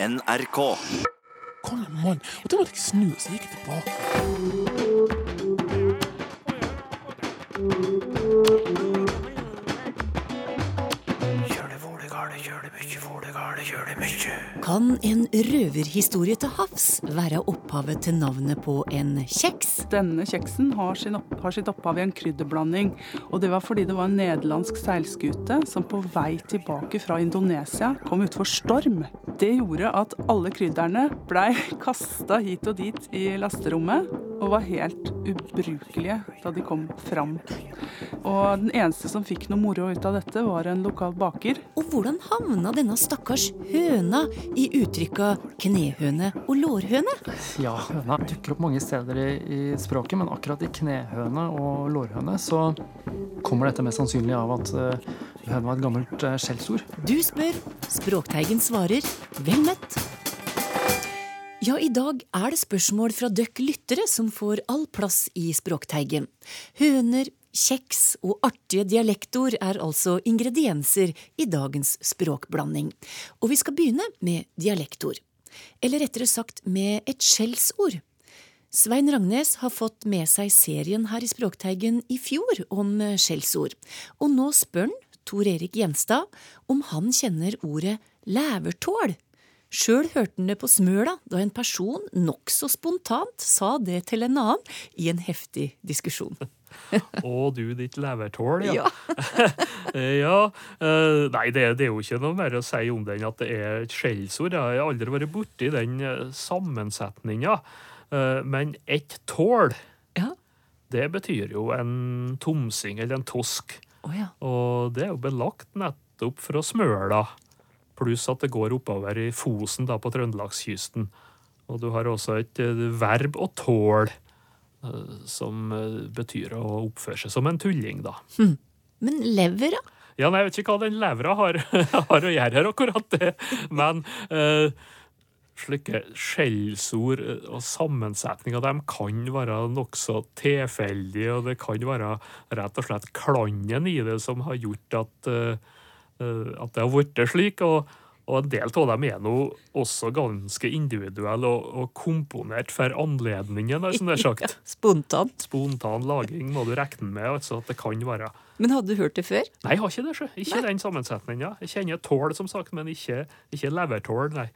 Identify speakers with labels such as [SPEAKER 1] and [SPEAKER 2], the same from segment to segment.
[SPEAKER 1] NRK.
[SPEAKER 2] Kom igjen, mann. Og da måtte jeg snu, så gikk jeg tilbake.
[SPEAKER 3] Kan en røverhistorie til havs være opphavet til navnet på en kjeks?
[SPEAKER 4] Denne kjeksen har, sin opp, har sitt opphav i en krydderblanding. Og det var fordi det var en nederlandsk seilskute som på vei tilbake fra Indonesia kom utfor storm. Det gjorde at alle krydderne blei kasta hit og dit i lasterommet og var helt ubrukelige da de kom fram. Og den eneste som fikk noe moro ut av dette, var en lokal baker.
[SPEAKER 3] Og hvordan havna denne stakkars høna i uttrykka knehøne og lårhøne?
[SPEAKER 5] Ja, høna dukker opp mange steder i, i språket, men akkurat i knehøne og lårhøne så kommer dette mest sannsynlig av at uh, høne var et gammelt uh, skjellsord.
[SPEAKER 3] Du spør, Språkteigen svarer. Vel møtt. Ja, i dag er det spørsmål fra døkk lyttere som får all plass i Språkteigen. Høner, kjeks og artige dialektord er altså ingredienser i dagens språkblanding. Og vi skal begynne med dialektord. Eller rettere sagt med et skjellsord. Svein Rangnes har fått med seg serien her i Språkteigen i fjor om skjellsord. Og nå spør han Tor Erik Gjenstad om han kjenner ordet lævertål. Sjøl hørte han det på Smøla da en person nokså spontant sa det til en annen i en heftig diskusjon.
[SPEAKER 6] Å, du ditt levertål, ja.
[SPEAKER 3] Ja.
[SPEAKER 6] ja. eh, nei, det, det er jo ikke noe mer å si om den at det er et skjellsord. Jeg har aldri vært borti den eh, sammensetninga. Eh, men et tål,
[SPEAKER 3] Ja.
[SPEAKER 6] det betyr jo en tomsing eller en tosk.
[SPEAKER 3] Ja.
[SPEAKER 6] Og det er jo belagt nettopp fra Smøla. Pluss at det går oppover i Fosen da på trøndelagskysten. Og du har også et eh, verb å tåle, eh, som eh, betyr å oppføre seg som en tulling, da.
[SPEAKER 3] Men levera?
[SPEAKER 6] Ja, nei, Jeg vet ikke hva den levra har, har å gjøre her, akkurat det. Men eh, slike skjellsord og sammensetninger dem kan være nokså tilfeldige, og det kan være rett og slett klangen i det som har gjort at, eh, at det har blitt slik. og og en del av dem er nå også ganske individuelle og, og komponert for anledningen, som det er sagt.
[SPEAKER 3] Spontant.
[SPEAKER 6] Spontan laging må du regne med altså at det kan være.
[SPEAKER 3] Men hadde du hørt det før?
[SPEAKER 6] Nei, jeg har ikke det. sjø. Ikke den sammensetninga. Jeg kjenner tål, som sagt, men ikke, ikke levertål, nei.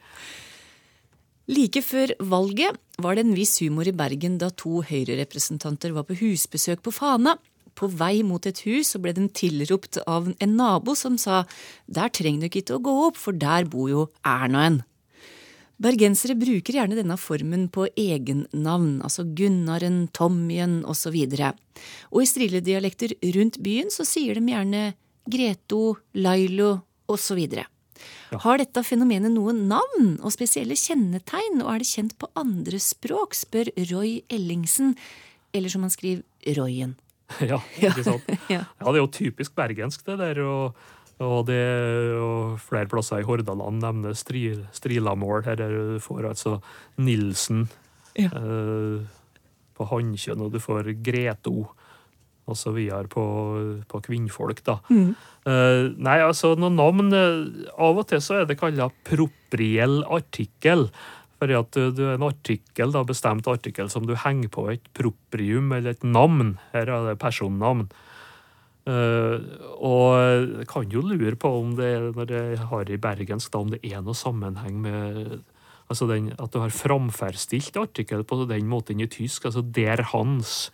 [SPEAKER 3] Like før valget var det en viss humor i Bergen da to Høyre-representanter var på husbesøk på Fana. På vei mot et hus så ble den tilropt av en nabo som sa der trenger du ikke å gå opp, for der bor jo Ernaen. Bergensere bruker gjerne denne formen på egennavn, altså Gunnaren, Tommyen osv. Og i strilledialekter rundt byen så sier de gjerne Greto, Lailo osv. Har dette fenomenet noen navn og spesielle kjennetegn, og er det kjent på andre språk, spør Roy Ellingsen, eller som han skriver, Royen.
[SPEAKER 6] Ja, ikke sant?
[SPEAKER 3] Ja.
[SPEAKER 6] Ja, det er jo typisk bergensk, det der. Og, og det og flere plasser i Hordaland nevner stri, Strilamål. Her er du får altså Nilsen
[SPEAKER 3] Ja.
[SPEAKER 6] eh, på hannkjønn, og du får Greto og så videre på, på kvinnfolk, da. Eh, nei, altså, noen navn eh, Av og til så er det kalla propriell artikkel. Fordi at du, er en artikkel, da, bestemt artikkel som du henger på et proprium eller et navn. Her er det personnavn. Uh, og kan jo lure på om det når jeg har i bergensk, da, om det er noe sammenheng med altså den, at du har framferdstilt artikkel på den måten i tysk. altså der hans.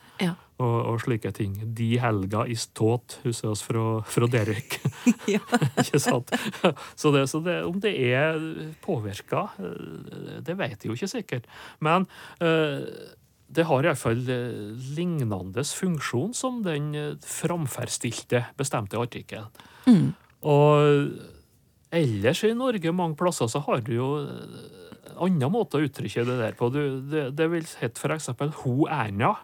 [SPEAKER 6] Og, og slike ting. De helga i ståt, husker oss fra, fra Derek. Ikke sant? Så, det, så det, om det er påvirka, det vet jeg jo ikke sikkert. Men eh, det har iallfall lignende funksjon som den eh, framferdsstilte bestemte artikkelen.
[SPEAKER 3] Mm.
[SPEAKER 6] Og ellers i Norge, mange plasser, så har du jo eh, annen måte å uttrykke det der på. Du, det, det vil hete for eksempel ho Erna.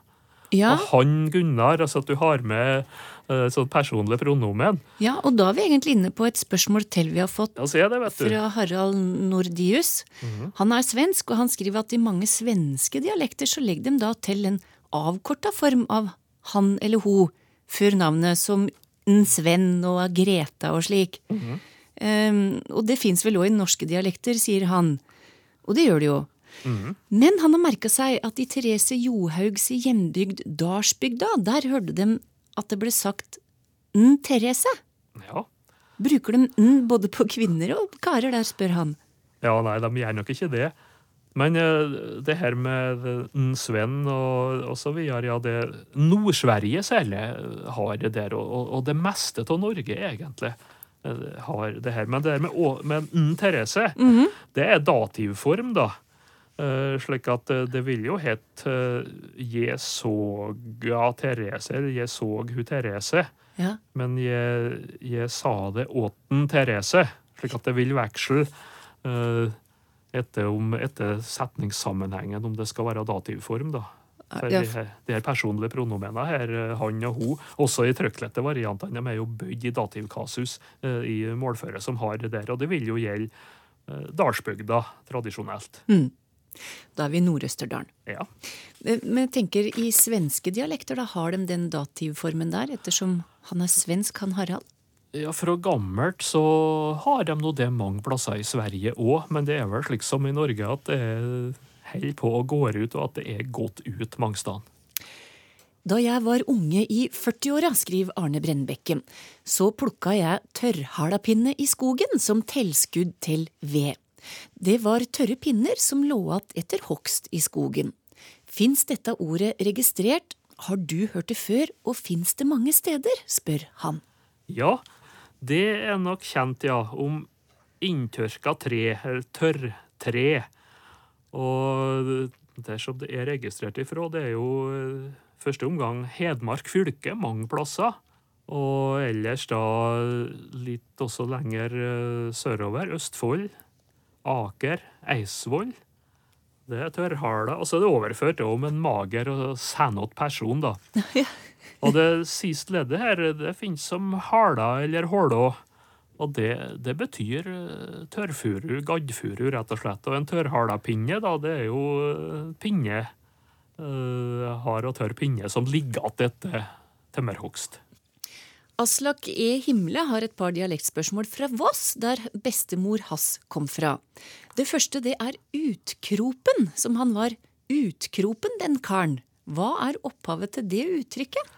[SPEAKER 3] Ja,
[SPEAKER 6] Og han Gunnar, altså at du har med uh, sånn personlig pronomen.
[SPEAKER 3] ja, og da er vi egentlig inne på et spørsmål til vi har fått
[SPEAKER 6] Ja, det,
[SPEAKER 3] fra Harald Nordius. Han er svensk, og han skriver at i mange svenske dialekter så legger de da til en avkorta form av han eller ho før navnet, som en Sven og Greta og slik. Ehm, og det fins vel òg i norske dialekter, sier han. Og det gjør det jo. Men han har merka seg at i Therese Johaugs hjembygd Dalsbygda, der hørte de at det ble sagt N, Therese.
[SPEAKER 6] Ja.
[SPEAKER 3] Bruker de N både på kvinner og karer der, spør han.
[SPEAKER 6] ja, nei, de gjør nok ikke det. Men eh, det her med en Sven og, og så videre, ja, det Nord-Sverige særlig har det der, og, og, det meste av Norge, egentlig, eh, har det her. Men det her med, med N. Therese, det er dativform, da. Eh, slik at uh, det vil jo hett uh, 'Jeg såga Therese', eller 'Jeg såg hun Therese'.
[SPEAKER 3] Ja.
[SPEAKER 6] Men jeg, jeg sa det åten Therese, slik at det vil veksle eh, etter, om, etter setningssammenhengen, om det skal være dativform, da. For
[SPEAKER 3] Ja,
[SPEAKER 6] de, her, de her personlige pronomenene her, eh, han og hun, også i trykklette variantene, de er jo bøyd i dativkasus eh, i målføret som har det der, og det vil jo gjelde eh, dalsbygda tradisjonelt.
[SPEAKER 3] Da er vi i Nord-Østerdalen.
[SPEAKER 6] Ja.
[SPEAKER 3] Men jeg tenker i svenske dialekter, da har de den dativformen der, ettersom han er svensk, han Harald?
[SPEAKER 6] Ja, Fra gammelt så har de nå det mange plasser i Sverige òg, men det er vel slik som i Norge at det holder på å gå ut, og at det er gått ut mange steder.
[SPEAKER 3] Da jeg var unge i 40-åra, skriver Arne Brennbekken, så plukka jeg tørrhalapinne i skogen som tilskudd til ved. Det var tørre pinner som lå igjen etter hogst i skogen. Fins dette ordet registrert, har du hørt det før, og fins det mange steder, spør han.
[SPEAKER 6] Ja, det er nok kjent, ja, om inntørka tre, eller tørrtre. Og dersom det er registrert ifra, det er jo eh, første omgang Hedmark fylke, mange plasser. Og ellers da litt også lenger eh, sørover, Østfold, Aker, Eidsvoll. Det er tørrhala. Og så er det overført om en mager og sennete person, da. Og det siste leddet her, det finnes som hala eller hålå. Og det, det betyr eh, tørrfuru, gaddfuru, rett og slett. Og en tørrhalapinne, da, det er jo eh, pinne. Uh, har og tørr pinne som ligger igjen etter tømmerhogst.
[SPEAKER 3] Aslak E. Himle har et par dialektspørsmål fra Voss, der bestemor Hass kom fra. Det første det er utkropen, som han var. Utkropen, den karen. Hva er opphavet til det uttrykket?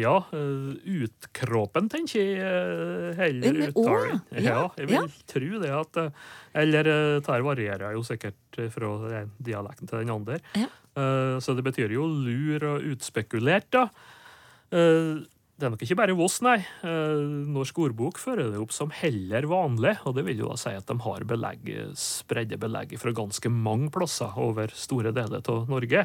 [SPEAKER 6] Ja, utkropen tenker jeg eh, heller uttaler.
[SPEAKER 3] ja.
[SPEAKER 6] Ja, jeg vil
[SPEAKER 3] Ja.
[SPEAKER 6] tro det at eh, Eller dette det varierer jo sikkert fra den dialekten til den andre.
[SPEAKER 3] Ja.
[SPEAKER 6] Eh, Så det betyr jo lur og utspekulert, da. Det er nok ikke bare Voss, nei. Eh, Norsk ordbok fører det opp som heller vanlig, og det vil jo da si at de har belegg, spredde belegg fra ganske mange plasser over store deler av Norge.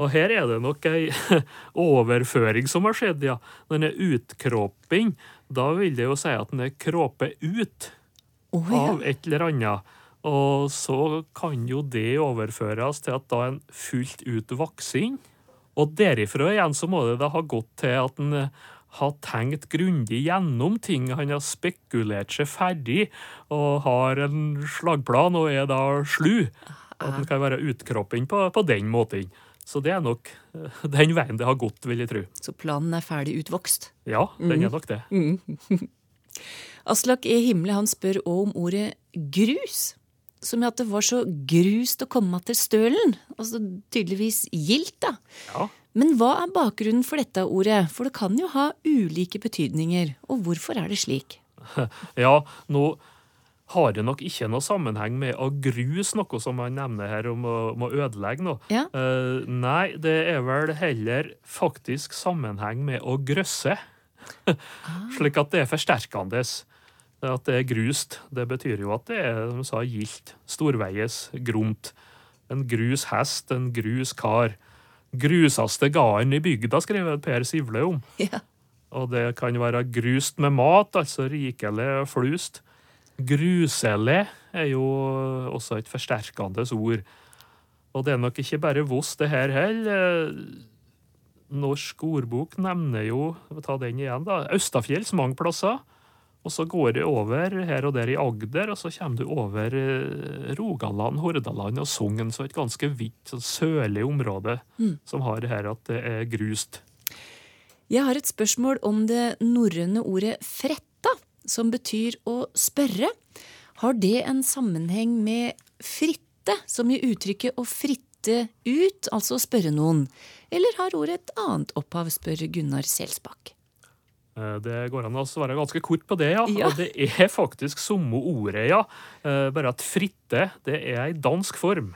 [SPEAKER 6] Og her er det nok ei overføring som har skjedd, ja. Denne utkråping, da vil det jo si at den er kråpet ut
[SPEAKER 3] oh, ja.
[SPEAKER 6] av et eller annet. Og så kan jo det overføres til at da en fullt ut vaksing. Og derifra igjen så må det da ha gått til at en eh, har tenkt grundig gjennom ting. Han har spekulert seg ferdig og har en slagplan og er da slu. At den kan være utkropping på, på den måten. Så det er nok eh, den veien det har gått, vil jeg tro.
[SPEAKER 3] Så planen er ferdig utvokst.
[SPEAKER 6] Ja, den er nok det.
[SPEAKER 3] Aslak E. Himle han spør òg om ordet grus. Som i at det var så grust å komme til stølen. Altså tydeligvis gildt, da.
[SPEAKER 6] Ja.
[SPEAKER 3] Men hva er bakgrunnen for dette ordet? For det kan jo ha ulike betydninger. Og hvorfor er det slik?
[SPEAKER 6] Ja, nå har det nok ikke noe sammenheng med å gruse noe som man nevner her om å, om å ødelegge noe.
[SPEAKER 3] Ja.
[SPEAKER 6] Uh, nei, det er vel heller faktisk sammenheng med å grøsse. Slik at det er forsterkende. At det er grust. Det betyr jo at det er som jeg sa, gildt. Storveies, gromt. En grus hest, en grus kar. Grusaste garden i bygda, skrev Per Sivle om.
[SPEAKER 3] Ja.
[SPEAKER 6] Og det kan være grust med mat, altså rikelig flust. Gruselig er jo også et forsterkende ord. Og det er nok ikke bare Voss, det her heller. Norsk ordbok nevner jo, ta den igjen da, Østafjells mange plasser. Og så går det over her og der i Agder, og så kommer du over eh, Rogaland, Hordaland og Sogn, så et ganske vidt, sånn sørlig område som har det her at det er grust.
[SPEAKER 3] Jeg har et spørsmål om det norrøne ordet fretta. som betyr å spørre. Har det en sammenheng med fritte, som i uttrykket å fritte ut, altså å spørre noen? Eller har ordet et annet opphav, spør Gunnar Selsbakk.
[SPEAKER 6] Eh, Det går an å svare ganske kort på det, ja.
[SPEAKER 3] Ja.
[SPEAKER 6] Det er faktisk samme ordet, ja. Eh, Bare at fritte, det er ei dansk form.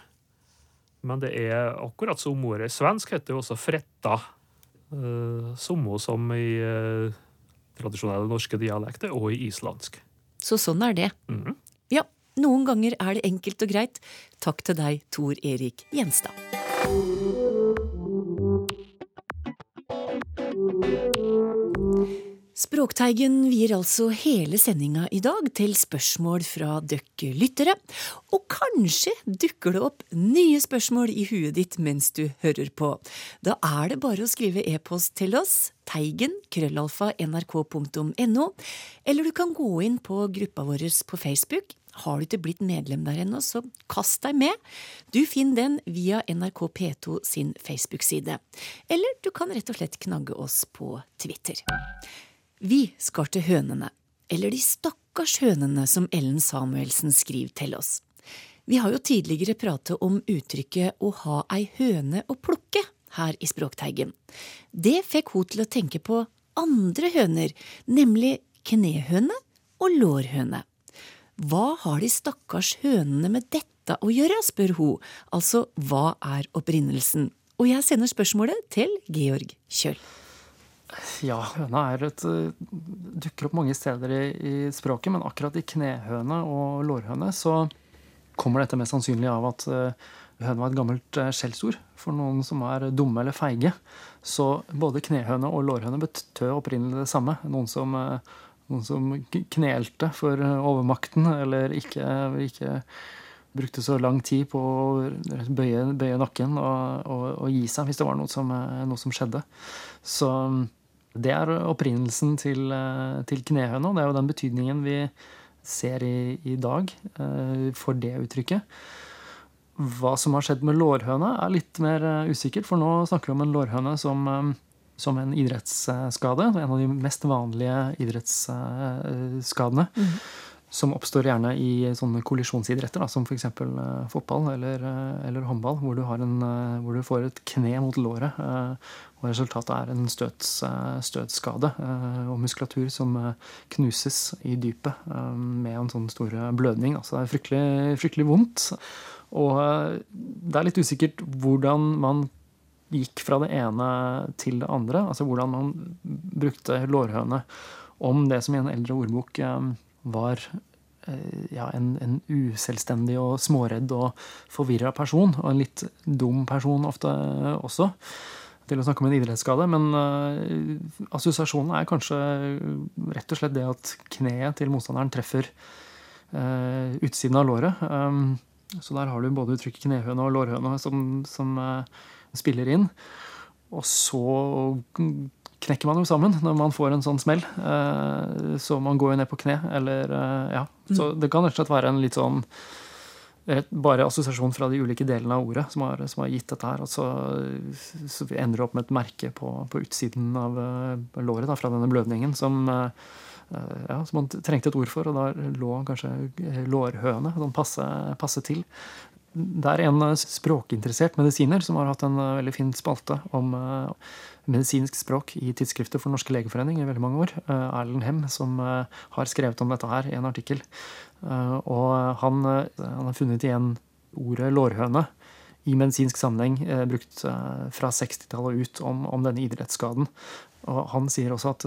[SPEAKER 6] Men det er akkurat som ordet svensk heter jo også fretta. Eh, Samme som i tradisjonelle norske dialekter og i islandsk.
[SPEAKER 3] Så sånn er det.
[SPEAKER 6] Mhm.
[SPEAKER 3] Ja, noen ganger er det enkelt og greit. Takk til deg, Tor Erik Gjenstad. Språkteigen vier altså hele sendinga i dag til spørsmål fra døkke lyttere. Og kanskje dukker det opp nye spørsmål i huet ditt mens du hører på. Da er det bare å skrive e-post til oss, teigen, krøllalfa, nrk.no, eller du kan gå inn på gruppa vår på Facebook. Har du ikke blitt medlem der ennå, så kast deg med. Du finner den via NRK P2 sin Facebook-side. Eller du kan rett og slett knagge oss på Twitter. Vi skal til hønene, eller de stakkars hønene som Ellen Samuelsen skriver til oss. Vi har jo tidligere pratet om uttrykket å ha ei høne å plukke her i Språkteigen. Det fikk hun til å tenke på andre høner, nemlig knehøne og lårhøne. Hva har de stakkars hønene med dette å gjøre, spør hun, altså hva er opprinnelsen? Og jeg sender spørsmålet til Georg Kjøll.
[SPEAKER 5] Ja, høna er et, eh, dukker opp mange steder i, i språket, men akkurat i knehøne og lårhøne så kommer dette mest sannsynlig av at høna høne var et gammelt eh, skjellsord for noen som er dumme eller feige. Så både knehøne og lårhøne betød opprinnelig det samme. Noen som, eh, noen som knelte for eh, overmakten, eller ikke, ikke brukte så lang tid på å bøye, bøye nakken og, og, og gi seg hvis det var noe som, eh, noe som skjedde. Så det er opprinnelsen til, eh, til knehøna. Det er jo den betydningen vi ser i, i dag eh, for det uttrykket. Hva som har skjedd med lårhøna, er litt mer eh, usikkert, for nå snakker vi om en lårhøne som, som en idrettsskade. En av de mest vanlige idrettsskadene. Som oppstår gjerne i sånne kollisjonsidretter, da, som f.eks. Uh, fotball eller, uh, eller håndball, hvor du, en, uh, hvor du får et kne mot låret. eh, og resultatet er en støts, eh, støtskade eh, og muskulatur som eh, knuses i dypet eh, med en sånn stor blødning. Altså det er fryktelig, fryktelig vondt. Og eh, det er litt usikkert hvordan man gikk fra det ene til det andre. Altså hvordan man brukte lårhøne. Om det som i en eldre ordbok eh, var eh, ja, en, en uselvstendig og småredd og forvirra person. Og en litt dum person ofte eh, også. Til å snakke om en idrettsskade. Men uh, assosiasjonen er kanskje rett og slett det at kneet til motstanderen treffer uh, utsiden av låret. Um, så der har du både uttrykket knehøne og lårhøne som, som uh, spiller inn. Og så knekker man jo sammen når man får en sånn smell. Eh, så man går jo ned på kne, eller eh, ja. Så det kan rett og slett være en litt sånn bare assosiasjon fra de ulike delene av ordet som har, som har gitt dette her. Og så, så vi ender opp med et merke på, på utsiden av eh, låret da, fra denne blødningen som, ja, som man trengte et ord for, og da lå kanskje lårhøne sånn passe, passe til. Det er en språkinteressert medisiner som har hatt en veldig fin spalte om medisinsk språk i tidsskriftet for Norske legeforening i veldig mange år. eh, Erlend Hem, som eh, har skrevet om dette her i en artikkel. Eh, Og han, han har funnet igjen ordet lårhøne i medisinsk sammenheng brukt fra 60-tallet og ut om, om denne idrettsskaden. Og han sier også at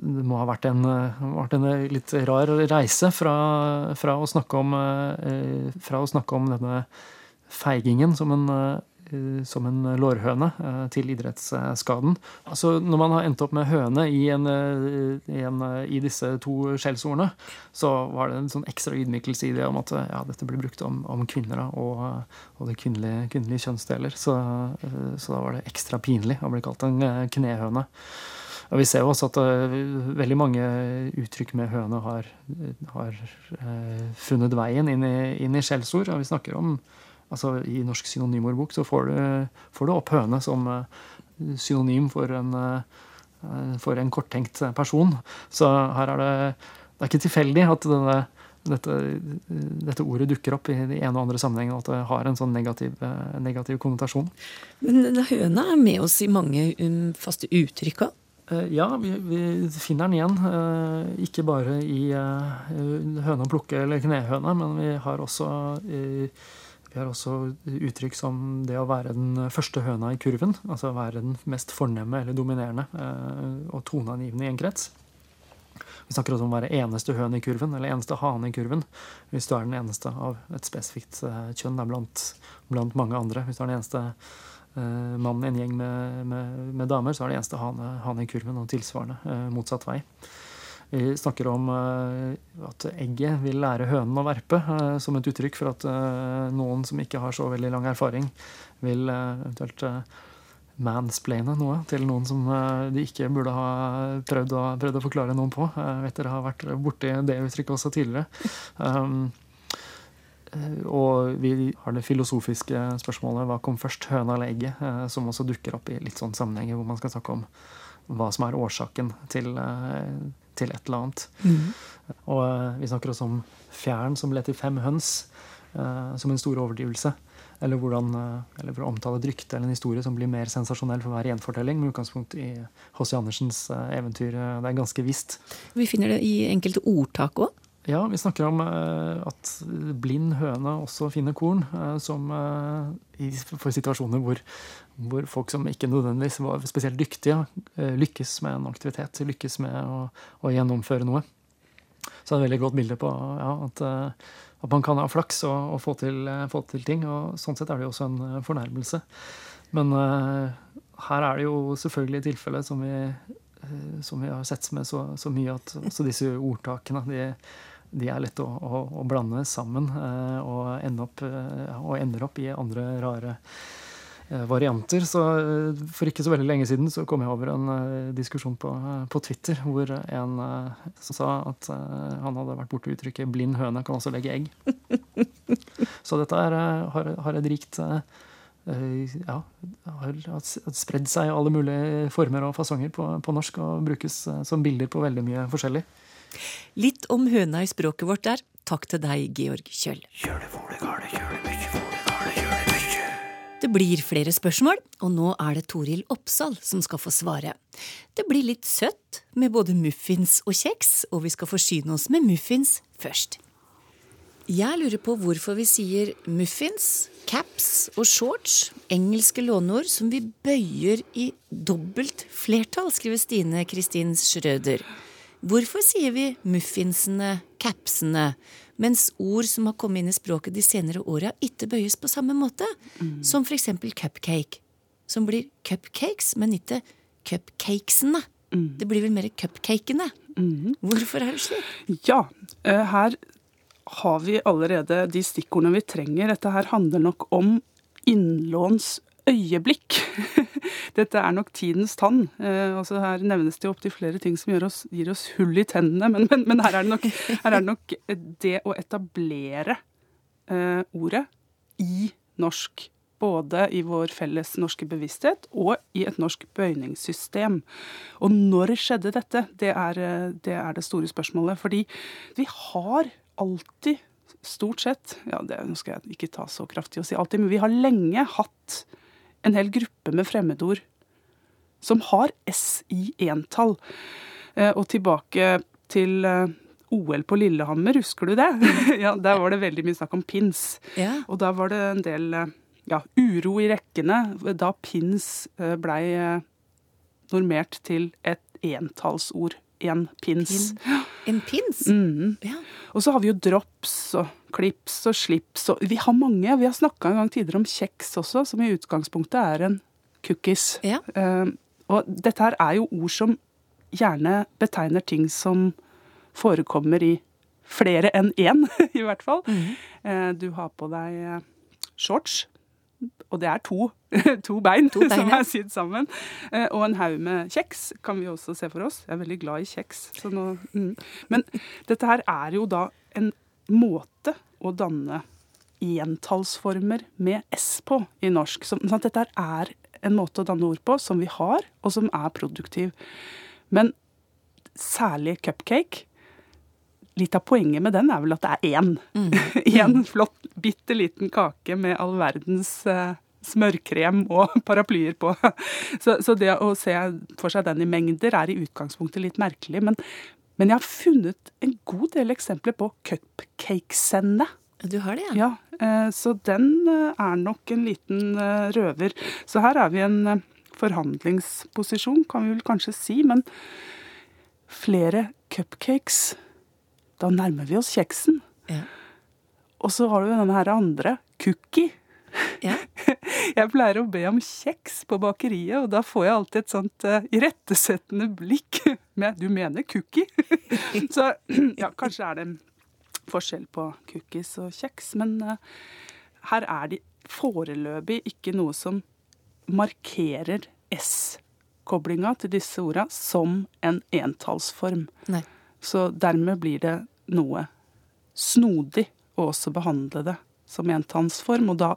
[SPEAKER 5] det må ha vært en, vært en litt rar reise fra, fra, å om, fra å snakke om denne feigingen som en, som en lårhøne eh, til idrettsskaden. Altså, når man har endt opp med høne i, en, eh, i, en, eh, i disse to skjellsordene, så var det en sånn ekstra ydmykelse i det om at eh, ja, dette blir brukt om, om kvinner og, og det kvinnelige, kvinnelige kjønnsdeler. Så, eh, så da var det ekstra pinlig å bli kalt en eh, knehøne. Og vi ser jo også at eh, veldig mange uttrykk med høne har, har eh, funnet veien inn i, inn i skjellsord. Vi snakker om altså I Norsk synonymordbok så får du, får du opp høne som eh, synonym for en, eh, for en korttenkt person. Så her er det Det er ikke tilfeldig at denne, dette, dette, ordet dukker opp i de ene og andre sammenhengene, at det har en sånn negativ, eh, negativ konnotasjon.
[SPEAKER 3] Men høna er med oss i mange um, faste uttrykk òg?
[SPEAKER 5] Ja, vi, vi, finner den igjen. Ikke bare i høna plukke eller knehøna, men vi har også vi har også uttrykk som det å være den første høna i kurven. Altså være den mest fornemme eller dominerende eh, og toneangivende i en krets. Vi snakker også om å være eneste høne i kurven, eller eneste hane i kurven. Hvis du er den eneste av et spesifikt eh, kjønn blant, blant, mange andre. Hvis du er den eneste uh, mannen i en gjeng med, med, med, damer, så er det eneste hane, hane i kurven, og tilsvarende uh, motsatt vei. Vi snakker om eh, at egget vil lære hønen å verpe, eh, som et uttrykk for at eh, noen som ikke har så veldig lang erfaring, vil eventuelt mansplaine noe til noen som de ikke burde ha prøvd å, prøvd å forklare noen på. Jeg vet dere har vært borti det uttrykket også tidligere. Um, og vi har det filosofiske spørsmålet hva kom først, høna eller egget, som også dukker opp i litt sånn sammenhenger hvor man skal snakke om hva som er årsaken til, til et eller annet. Mm. Og eh, vi snakker også om fjæren som ble til fem høns, uh, som en stor overdrivelse. Eller, hvordan, uh, eller for å omtale et rykte eller en historie som blir mer sensasjonell for hver gjenfortelling, med utgangspunkt i H.C. Andersens eventyr. Det er ganske visst.
[SPEAKER 3] Vi finner det i enkelte ordtak òg.
[SPEAKER 5] Ja, vi snakker om at blind høne også finner korn, som for situasjoner hvor hvor folk som ikke nødvendigvis var spesielt dyktige, eh, lykkes med en aktivitet, lykkes med å, å gjennomføre noe. Så det er et veldig godt bilde på ja, at, eh, at, man kan ha flaks og, og få, til, eh, få, til, ting. og Sånn sett er det jo også en fornærmelse. Men her er det jo selvfølgelig tilfelle som vi, som vi har sett med så, så mye at også disse ordtakene de, de er lett å, å, å, blande sammen uh, og, opp, og, ender opp i andre rare Eh, varianter. Så eh, for ikke så veldig lenge siden så kom jeg over en diskusjon på, på, Twitter hvor en som sa at han hadde vært borti uttrykket 'blind høne kan også legge egg'. så dette er, har, har, et rikt ja, har spredd seg i alle mulige former og fasonger på, på norsk og brukes som bilder på veldig mye forskjellig.
[SPEAKER 3] Litt om høna i språket vårt der. Takk til deg, Georg Kjøll. Det, blir flere spørsmål, og nå er det Toril Oppsal som skal få svare. Det blir litt søtt med både muffins og kjeks, og vi skal forsyne oss med muffins først. Jeg lurer på hvorfor vi sier muffins, caps og shorts, engelske låneord som vi bøyer i dobbelt flertall, skriver Stine Kristin Schrøder. Hvorfor sier vi muffinsene, capsene, mens ord som har kommet inn i språket de senere åra, ikke bøyes på samme måte. Mm. Som for eksempel cupcake, som blir cupcakes, men ikke cupcakesene. Mm. Det blir vel mer cupcakene. Mm. Hvorfor er det slik?
[SPEAKER 4] Ja, eh, her har vi allerede de stikkordene vi trenger. Dette her handler nok om innlåns øyeblikk. Dette er nok tidens tann. Eh, her nevnes det opptil flere ting som oss, gir oss hull i tennene, men, men, men her, er nok, her, er det nok, det å etablere eh, ordet i norsk. Både i vår felles norske bevissthet og i et norsk bøyningssystem. Og når skjedde dette? Det er, eh, det er det store spørsmålet. Fordi vi har alltid stort sett ja, det, Nå skal jeg ikke ta så kraftig å si alltid, men vi har lenge hatt en hel gruppe med fremmedord som har S i entall. Eh, og tilbake til eh, OL på Lillehammer, husker du det? ja, Der var det veldig mye snakk om pins. Ja. Og da var det en del eh, ja, uro i rekkene da pins blei normert til et entallsord. En pins.
[SPEAKER 3] En, en pins?
[SPEAKER 4] Mm. Ja. Og så har vi jo drops og klips og slips og Vi har mange. Vi har snakka en gang tidligere om kjeks også, som i utgangspunktet er en cookies. Ja. Uh, og dette her er jo ord som gjerne betegner ting som forekommer i flere enn én, i hvert fall. Mm. Uh, du har på deg eh, shorts, og det er to, to bein, to bein som er sydd sammen. Uh, og en haug med kjeks kan vi også se for oss. Jeg er veldig glad i kjeks. Nå, mm. Men dette her er jo da en måte å danne entallsformer med S på i norsk. Så, sånn dette er en måte å danne ord på som vi har, og som er produktiv. Men særlig cupcake Litt av poenget med den er vel at det er én. Én flott, bitte liten kake med all verdens uh, smørkrem og paraplyer på. Så, så, det å se for seg den i mengder er i utgangspunktet litt merkelig. Men, men jeg har funnet en god del eksempler på cupcakesende.
[SPEAKER 3] Du har det,
[SPEAKER 4] ja? Ja, eh, Så den eh, er nok en liten røver. Så her er vi i en forhandlingsposisjon, kan vi vel kanskje si. Men flere cupcakes da nærmer vi oss kjeksen. Ja. Og så har du denne her andre, cookie. Ja. Jeg pleier å be om kjeks på bakeriet, og da får jeg alltid et sånt uh, irettesettende blikk med 'du mener cookie'? så ja, kanskje er det en forskjell på cookies og kjeks, men uh, her er de foreløpig ikke noe som markerer S-koblinga til disse orda som en entallsform. Nei. Så dermed blir det noe snodig og også behandle det som en tannsform. og da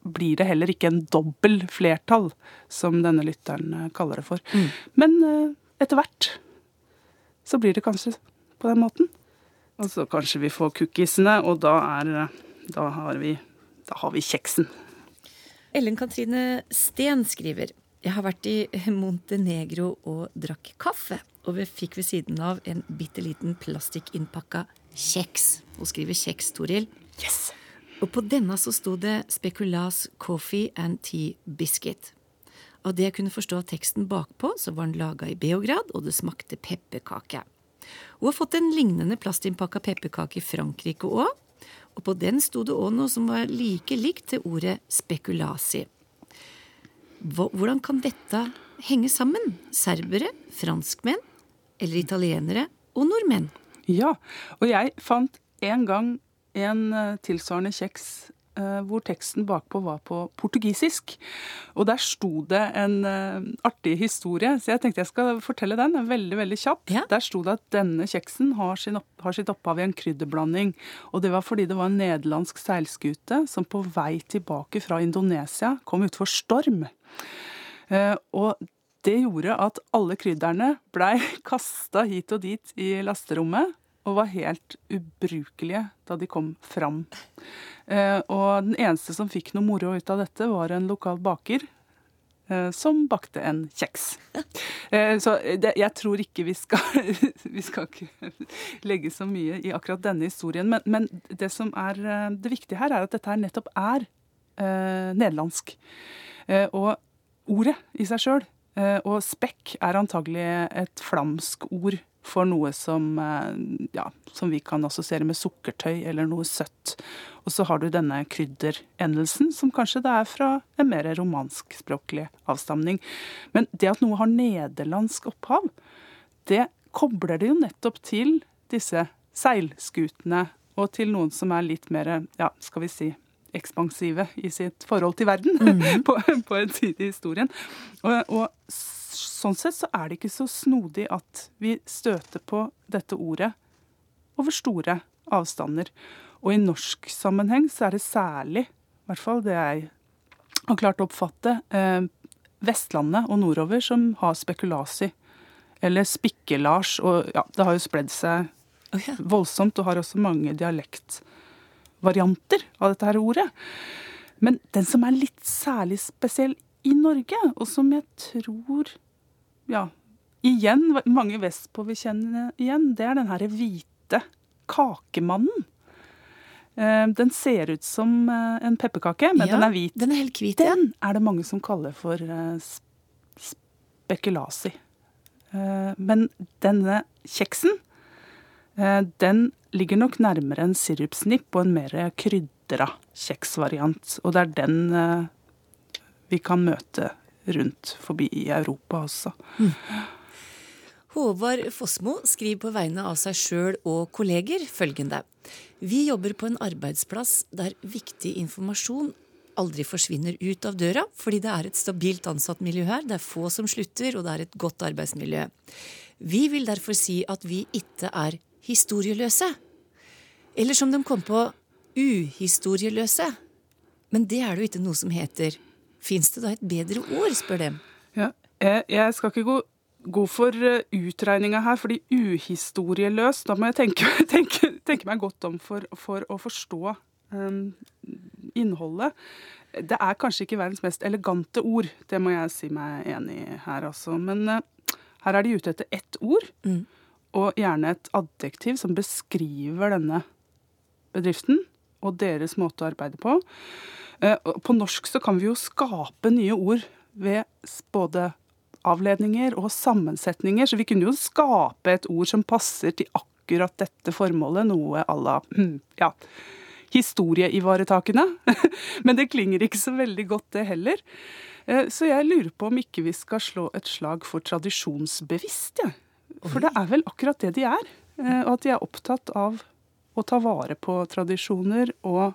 [SPEAKER 4] blir det heller ikke en dobbel flertall, som denne lytteren eh, kaller det for. Mm. Men uh, etter hvert så blir det kanskje på den måten. Og så kanskje vi får cookiesene, og da er eh, Da har vi, da har vi kjeksen.
[SPEAKER 3] Ellen Katrine Steen skriver jeg har vært i Montenegro og drakk kaffe. Og vi fikk ved siden av en bitte liten plastikkinnpakka kjeks. Hun skriver kjeks, Toril.
[SPEAKER 4] Yes!
[SPEAKER 3] Og på denne så sto det Speculas Coffee and Tea Biscuit. Av det jeg kunne forstå av teksten bakpå, så var den laga i Beograd, og det smakte pepperkake. Hun har fått en lignende plastinnpakka pepperkake i Frankrike òg, og på den sto det òg noe som var like likt til ordet spekulasi. Hvordan kan dette henge sammen? Serbere, franskmenn eller italienere og nordmenn?
[SPEAKER 4] Ja, og jeg fant en gang en eh, tilsvarende kjeks eh, hvor teksten bakpå var på portugisisk. Og der sto det en uh, artig historie, så jeg tenkte jeg skal fortelle den. Veldig veldig kjapt. Ja. Der sto det at denne kjeksen har, opp, har, sitt opphav i en krydderblanding. Og det var fordi det var en nederlandsk seilskute som på vei tilbake fra Indonesia kom utfor storm. Og det gjorde at alle krydderne blei kasta hit og dit i lasterommet og var helt ubrukelige da de kom fram. Eh, og den eneste som fikk noe moro ut av dette, var en lokal baker. Eh, som bakte en kjeks. Eh, så det, jeg tror ikke vi skal Vi skal ikke legge så mye i akkurat denne historien. Men, men det som er det viktige her, er at dette her nettopp er eh, nederlandsk. Eh, og ordet i seg sjøl, og spekk, er antagelig et flamsk ord for noe som, eh, ja, som vi kan assosiere med sukkertøy eller noe søtt. Og så har du denne krydderendelsen, som kanskje det er fra en mer romanskspråklig avstamning. Men det at noe har nederlandsk opphav, det kobler det jo nettopp til disse seilskutene, og til noen som er litt mer, ja, skal vi si, ekspansive i sitt forhold til verden mm. på, på, en tid i historien. Og, og sånn sett så er det ikke så snodig at vi støter på dette ordet over store avstander. Og i norsk sammenheng så er det særlig, i hvert fall det jeg har klart å oppfatte, eh, Vestlandet og nordover som har spekulasi. Eller spikkelars. Og ja, det har jo spredd seg oh, voldsomt og har også mange dialektvarianter av dette her ordet. Men den som er litt særlig spesiell i Norge, og som jeg tror ja, igjen, mange vestpå vil kjenne igjen, det er den herre hvite kakemannen. Eh, den ser ut som eh, en pepperkake, men ja, den er hvit.
[SPEAKER 3] Den er helt hvit,
[SPEAKER 4] Den er det mange som kaller for eh, spekulasi. Men denne kjeksen, den ligger nok nærmere en sirupsnipp og en mer krydra kjeksvariant. Og det er den vi kan møte rundt forbi i Europa også. Mm.
[SPEAKER 3] Håvard Fossmo skriver på vegne av seg sjøl og kolleger følgende. Vi jobber på en arbeidsplass der viktig informasjon aldri forsvinner ut av døra, fordi det er et stabilt ansattmiljø her, det er få som slutter, og det er et godt arbeidsmiljø. Vi vil derfor si at vi ikke er historieløse. Eller som de kom på, uhistorieløse. Men det er det jo ikke noe som heter Fins det da et bedre ord, spør dem.
[SPEAKER 4] Ja. Jeg, skal ikke gå gå for eh, utregninga her, fordi uhistorieløs Da må jeg tenke, tenke, tenke meg godt om for, for å forstå um, innholdet. Det er kanskje ikke verdens mest elegante ord, det må jeg si meg enig i her, altså. Men uh, her er de ute etter ett ord,
[SPEAKER 3] Mm.
[SPEAKER 4] Og gjerne et adjektiv som beskriver denne bedriften og deres måte å arbeide på. Eh, På norsk så kan vi jo skape nye ord ved både avledninger og sammensetninger, så vi kunne jo skape et ord som passer til akkurat dette formålet, noe à la hm, ja, historieivaretakende. Men det klinger ikke så veldig godt, det heller. Eh, Så jeg lurer på om ikke vi skal slå et slag for tradisjonsbevisst, jeg. For det er vel akkurat det de er. eh, Og at de er opptatt av å ta vare på tradisjoner og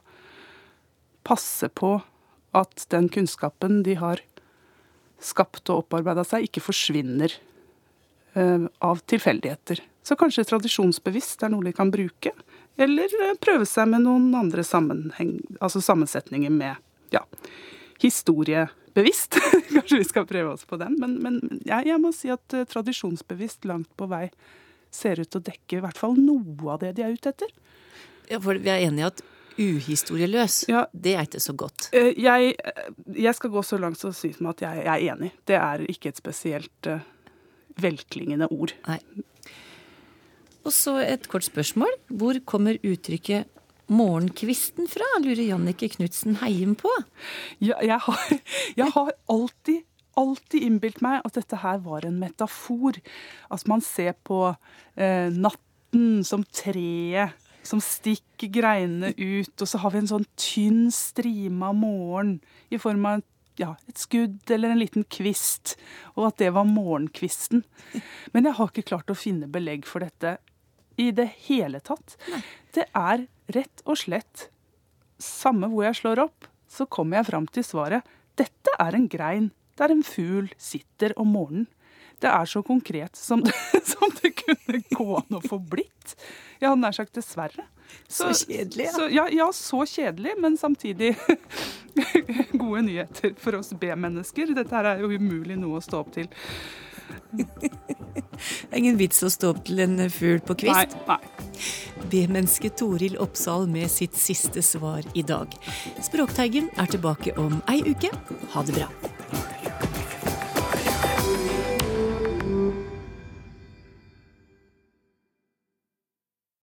[SPEAKER 4] passe på at den kunnskapen de har skapt og opparbeida seg, ikke forsvinner eh, av tilfeldigheter. Så kanskje tradisjonsbevisst er noe de kan bruke. Eller eh, prøve seg med noen andre altså sammensetninger med ja, historiebevisst. kanskje vi skal prøve oss på den. Men, men jeg, jeg må si at eh, tradisjonsbevisst langt på vei ser ut til å dekke i hvert fall noe av det de er ute etter.
[SPEAKER 3] Ja, for vi er enige at uhistorieløs,
[SPEAKER 4] Ja.
[SPEAKER 3] det er ikke så godt.
[SPEAKER 4] Eh, Jeg, jeg skal gå så langt som å si at jeg, jeg er enig. Det er ikke et spesielt uh, velklingende ord.
[SPEAKER 3] Nei. Og så et kort spørsmål. Hvor kommer uttrykket 'morgenkvisten' fra, lurer Jannicke Knutsen heien på?
[SPEAKER 4] Ja, jeg, har, jeg har alltid, alltid innbilt meg at dette her var en metafor. Altså man ser på eh, natten som treet som stikker greinene ut, og så har vi en sånn tynn strime av morgen i form av ja, et skudd eller en liten kvist, og at det var morgenkvisten. Men jeg har ikke klart å finne belegg for dette i det hele tatt. Det er rett og slett samme hvor jeg slår opp, så kommer jeg fram til svaret. Dette er en grein der en fugl sitter om morgenen. Det er så konkret som det, som det kunne gå an å få blitt. Jeg hadde nær sagt dessverre.
[SPEAKER 3] Så kjedelig, ja.
[SPEAKER 4] Så, ja. Ja, så kjedelig, men samtidig gode nyheter for oss B-mennesker. Dette her er jo umulig noe å stå opp til.
[SPEAKER 3] Det er ingen vits å stå opp til en fugl på kvist.
[SPEAKER 4] Nei, nei.
[SPEAKER 3] B-mennesket Toril Oppsal med sitt siste svar i dag. Språkteigen er tilbake om ei uke. Ha det bra.